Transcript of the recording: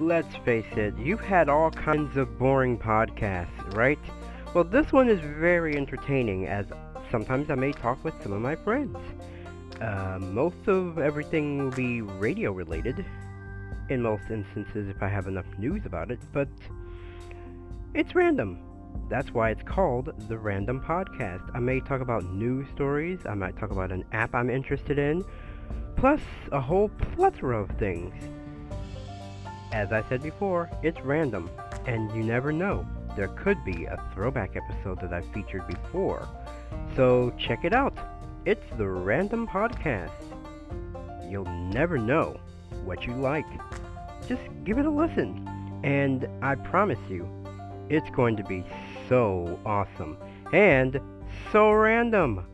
let's face it, you've had all kinds of boring podcasts, right? Well, this one is very entertaining as sometimes I may talk with some of my friends. Uh, most of everything will be radio related, in most instances if I have enough news about it, but it's random. That's why it's called the Random Podcast. I may talk about news stories, I might talk about an app I'm interested in, plus a whole plethora of things. As I said before, it's random, and you never know. There could be a throwback episode that I've featured before. So check it out. It's the Random Podcast. You'll never know what you like. Just give it a listen. And I promise you, it's going to be so awesome and so random.